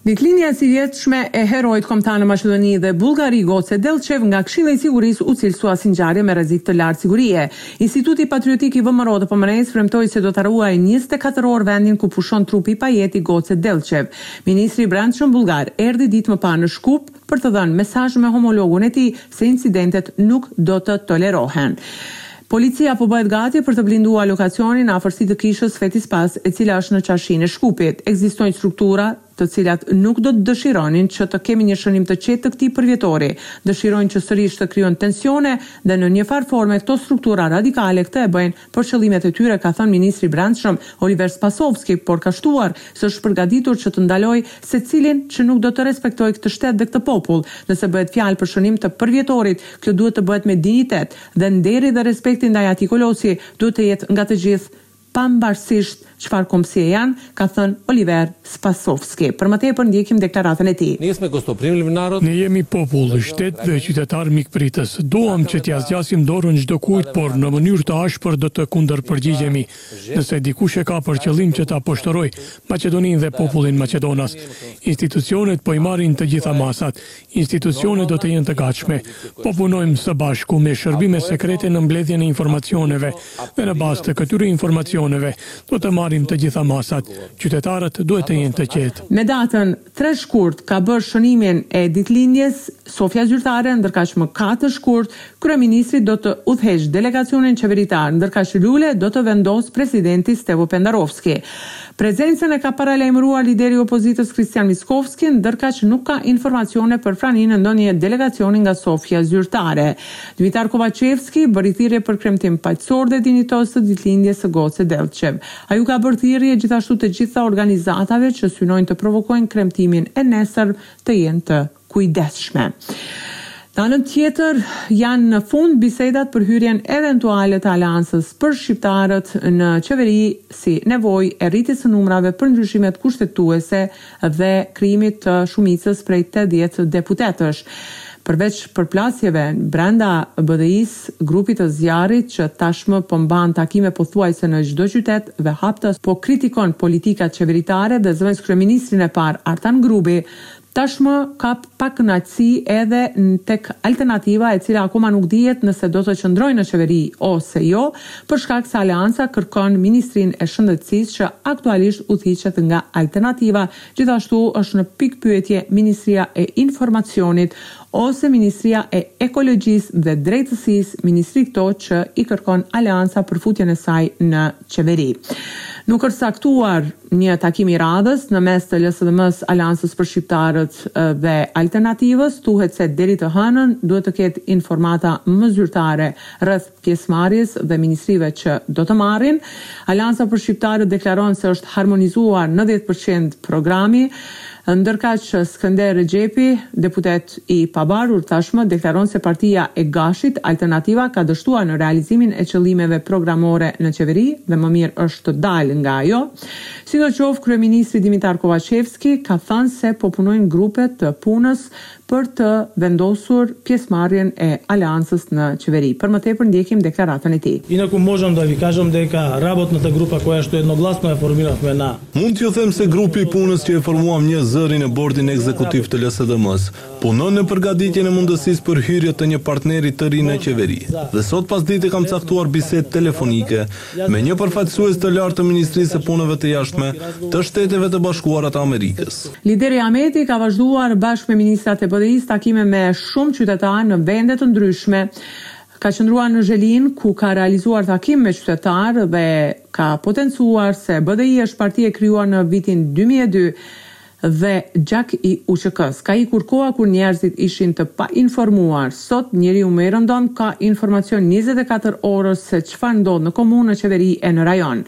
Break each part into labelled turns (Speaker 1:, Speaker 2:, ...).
Speaker 1: Ditëlindja e sivjetshme e heroit kombëtar në Maqedoni dhe Bullgari Goce Dellçev nga Këshilli i Sigurisë u cilësua si ngjarje me rrezik të lartë sigurie. Instituti Patriotik i VMRO DPMNE-së premtoi se do ta ruajë njëzet e katër orë vendin ku pushon trupi i pajetë i Goce Dellçev. Ministri i Brendshëm bullgar erdhi ditë më parë në Shkup, për të dhënë mesazh me homologun e tij se incidentet nuk do të tolerohen. Policia po bëhet gati për të blinduar lokacionin në afërsi të kishës Sveti Spas e cila është në Çarshinë e Shkupit. Ekzistojnë struktura të cilat nuk do të dëshironin që të kemi një shënim të qetë të këtij përvjetori. Dëshirojnë që sërish të krijojnë tensione dhe në njëfarë forme këto struktura radikale këtë e bëjnë për qëllimet e tyre, ka thënë ministri i Brendshëm, Oliver Spasovski, por ka shtuar se është përgatitur që të ndalojë secilin që nuk do të respektojë këtë shtet dhe këtë popull. Nëse bëhet fjalë për shënim të përvjetorit, kjo duhet të bëhet me dinjitet dhe nderi dhe respekti ndaj atij kolosi duhet të jetë nga të gjithë pamvarësisht Çfarë kombësie janë, ka thënë Oliver Spasovski. Për më tepër ndjekim deklaratën e tij.
Speaker 2: Nie sme gostoprimliv narod.
Speaker 3: Ne jemi popull, shtet dhe qytetarë mikpritës. Duam që t'ia zgjasim dorën çdokujt, por në mënyrë të ashpër do të kundërpërgjigjemi nëse dikush e ka për qëllim që ta poshtërojë Maqedoninë dhe popullin maqedonas. Institucionet po i marrin të gjitha masat. Institucionet do të jenë të gatshme. Po punojmë së bashku me shërbimet sekrete në mbledhjen e informacioneve dhe në bazë të këtyre informacioneve do të marrim të gjitha masat. Qytetarët duhet të jenë të qetë.
Speaker 1: Me datën tre shkurt ka bërë shënimin e ditëlindjes Sofja zyrtare, ndërkaq më katër shkurt Kryeministri do të udhëheqë delegacionin qeveritar, ndërkaq lule do të vendosë presidenti Stevo Pendarovski. Prezencën e ka paralajmëruar lideri i opozitës Hristijan Mickoski, ndërkaq nuk ka informacione për praninë e ndonjë delegacioni nga Sofja zyrtare. Dimitar Kovaçevski bëri thirrje për kremtim paqësor dhe dinjitoz të ditëlindjes së Goce Dellçev. Ai u ka bërë thirrje gjithashtu të gjitha organizatave që synojnë të provokojnë kremtimin e nesërm të jenë të. kujdesshme. Në anën tjetër, janë në fund bisedat për hyrjen eventuale të Aleancës për shqiptarët në Qeveri si nevojë e rritjes së numrave për ndryshimet kushtetuese dhe krijimit të shumicës prej tetëdhjetë deputetësh. Përveç përplasjeve brenda BDI-së, grupit të zjarrit që tashmë po mban takime pothuajse në çdo qytet dhe haptas po kritikon politikat qeveritare dhe zëvendëskryeministrin e parë Artan Grubi, Tashmë ka pakënaqësi edhe tek Alternativa e cila akoma nuk dihet nëse do të qëndrojë në qeveri ose jo, për shkak se aleanca kërkon Ministrinë e Shëndetësisë që aktualisht udhëhiqet nga Alternativa, gjithashtu është në pikëpyetje Ministria e Informacionit ose Ministria e Ekologjisë dhe Drejtësisë, ministri këto që i kërkon aleanca për futjen e saj në qeveri. Nuk është caktuar. Një takim i radhës në mes të LSDM-së, Aleancës për Shqiptarët dhe Alternativës, thuhet se deri të hënën duhet të ketë informata më zyrtare rreth pjesëmarrjes dhe ministrive që do të marrin. Aleanca për Shqiptarët deklaron se është harmonizuar nëntëdhjetë për qind programi, Ndërkaq, Skënder Rexhepi, deputet i pavarur tashmë, deklaron se partia e Gashit, Alternativa, ka dështuar në realizimin e qëllimeve programore në Qeveri dhe më mirë është të dalë nga ajo. Sidoqoftë, kryeministri Dimitar Kovaçevski ka thënë se po punojnë grupe të punës për të vendosur pjesëmarrjen e Aleancës në Qeveri. Për më tepër ndjekim deklaratën e tij.
Speaker 4: Inaku mozham da vi kazham deka rabotnata grupa koja shto ednoglasno ja formiravme na.
Speaker 5: Mund t'ju them se grupi i punës që e formuam njëzëri në Bordin Ekzekutiv të LSDM-së, punon në përgatitjen e mundësisë për hyrje të një partneri të ri në Qeveri. Dhe sot pasdite kam caktuar bisedë telefonike me një përfaqësues të lartë të Ministrisë së Punëve të Jashtme të Shteteve të Bashkuara të Amerikës.
Speaker 1: Lideri Ahmeti ka vazhduar bashkë me ministrat e BDI-së takime me shumë qytetarë në vende të ndryshme. Ka qëndruar në Zhelinë, ku ka realizuar takim me qytetarë dhe ka potencuar se BDI është parti e krijuar në vitin dy mijë e dy, dhe gjak i UÇK-së. Ka ikur koha kur njerëzit ishin të painformuar. Sot njeriu më i rëndom ka informacion njëzet e katër orës se çfarë ndodh në komunë, në qeveri e në rajon.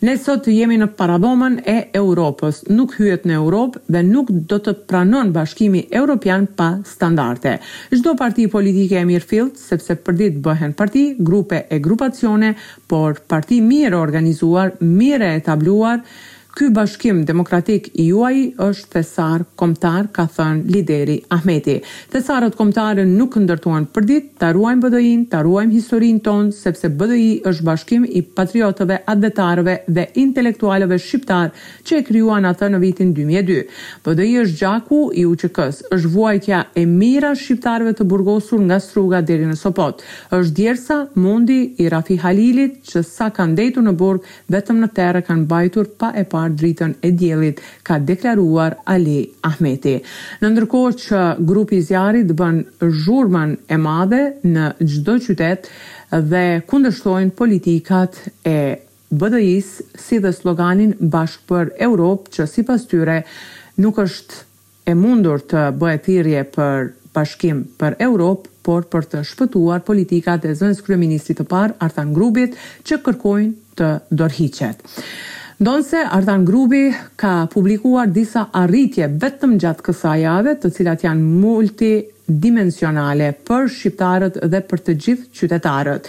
Speaker 1: Ne sot jemi në paradhomën e Europës. Nuk hyhet në Europë dhe nuk do të pranon Bashkimi Europian pa standarte. Çdo parti politike e mirëfilltë, sepse përditë bëhen parti, grupe e grupacione, por parti mirë e organizuar, mirë e etabluar, Ky bashkim demokratik i juaji është thesar kombëtar, ka thënë lideri Ahmeti. Thesarët kombëtarë nuk ndërtohen përditë, ta ruajmë BDI-në, ta ruajmë historinë tonë, sepse BDI është bashkim i patriotëve, atdhetarëve dhe intelektualëve shqiptarë që e krijuan atë në vitin dy mijë e dy. BDI është gjaku i UÇK-së, është vuajtja e mijëra shqiptarëve të burgosur nga Struga deri në Sopot, është djersa, mundi, i Rafi Halilit që sa ka ndejtur në burg Vetëm në terr e kanë mbajtur pa e parë dritën e diellit, ka deklaruar Ali Ahmeti. Në ndërkohë që grupi i zjarrit bën zhurmën e madhe në çdo qytet dhe kundërshtojnë politikat e BDI-së si dhe sloganin Bashkë për Europë që sipas tyre nuk është e mundur të bëhet thirrje për bashkim për Europë, por për të shpëtuar politikat e zëvendëskryeministrit të parë, Artan Grubit, që kërkojnë të dorëhiqet. Ndonëse Artan Grubi ka publikuar disa arritje vetëm gjatë kësaj jave, të cilat janë multidimensionale për shqiptarët dhe për të gjithë qytetarët.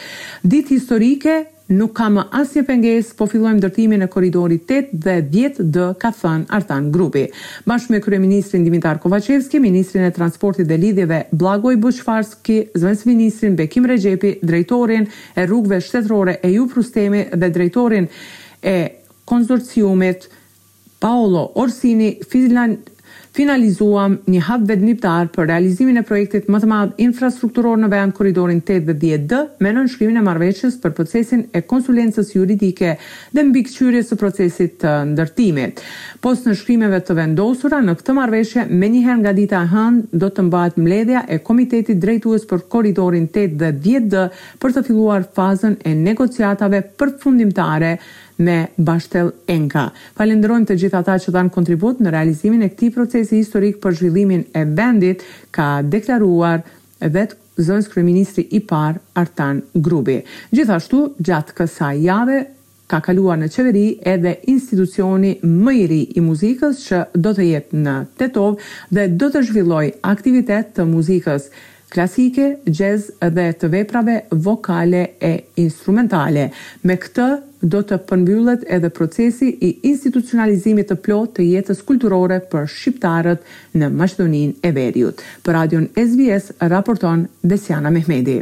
Speaker 1: Ditë historike Nuk ka më asnjë pengesë, po fillojmë ndërtimin e korridorit tetë dhe dhjetë D, ka thënë Artan Grubi. Bashkë me kryeministrin Dimitar Kovaçevski, ministrin e Transportit dhe Lidhjeve Bllagoj Boçvarski, zëvendësministrin Bekim Rexhepi, drejtorin e Rrugëve Shtetërore Ejup Rustemi dhe drejtorin e Konzorciumit Paolo Orsini, Finalizuam një hap vendimtar për realizimin e projektit më të madh infrastrukturor në vend, korridorin tetë dhe dhjetë D, me nënshkrimin e marrëveshjes për procesin e konsulencës juridike dhe mbikëqyrjes së procesit të ndërtimit. Pas nënshkrimeve të vendosura në këtë marrëveshje, menjëherë nga dita e hënë do të mbahet mbledhja e Komitetit Drejtues për Korridorin tetë dhe dhjetë D për të filluar fazën e negociatave përfundimtare me Bechtel Enka. Falënderojmë të gjithë ata që dhanë kontribut në realizimin e këtij procesi historik për zhvillimin e vendit, ka deklaruar vetë zëvendëskryeministri i parë, Artan Grubi. Gjithashtu, gjatë kësaj jave ka kaluar në Qeveri edhe institucioni më i ri i muzikës që do të jetë në Tetovë dhe do të zhvillojë aktivitet të muzikës klasike, jazz dhe të veprave vokale e instrumentale. Me këtë do të përmbyllet edhe procesi i institucionalizimit të plotë të jetës kulturore për shqiptarët në Maqedoninë e Veriut. Për Radion SBS raporton Besiana Mehmeti.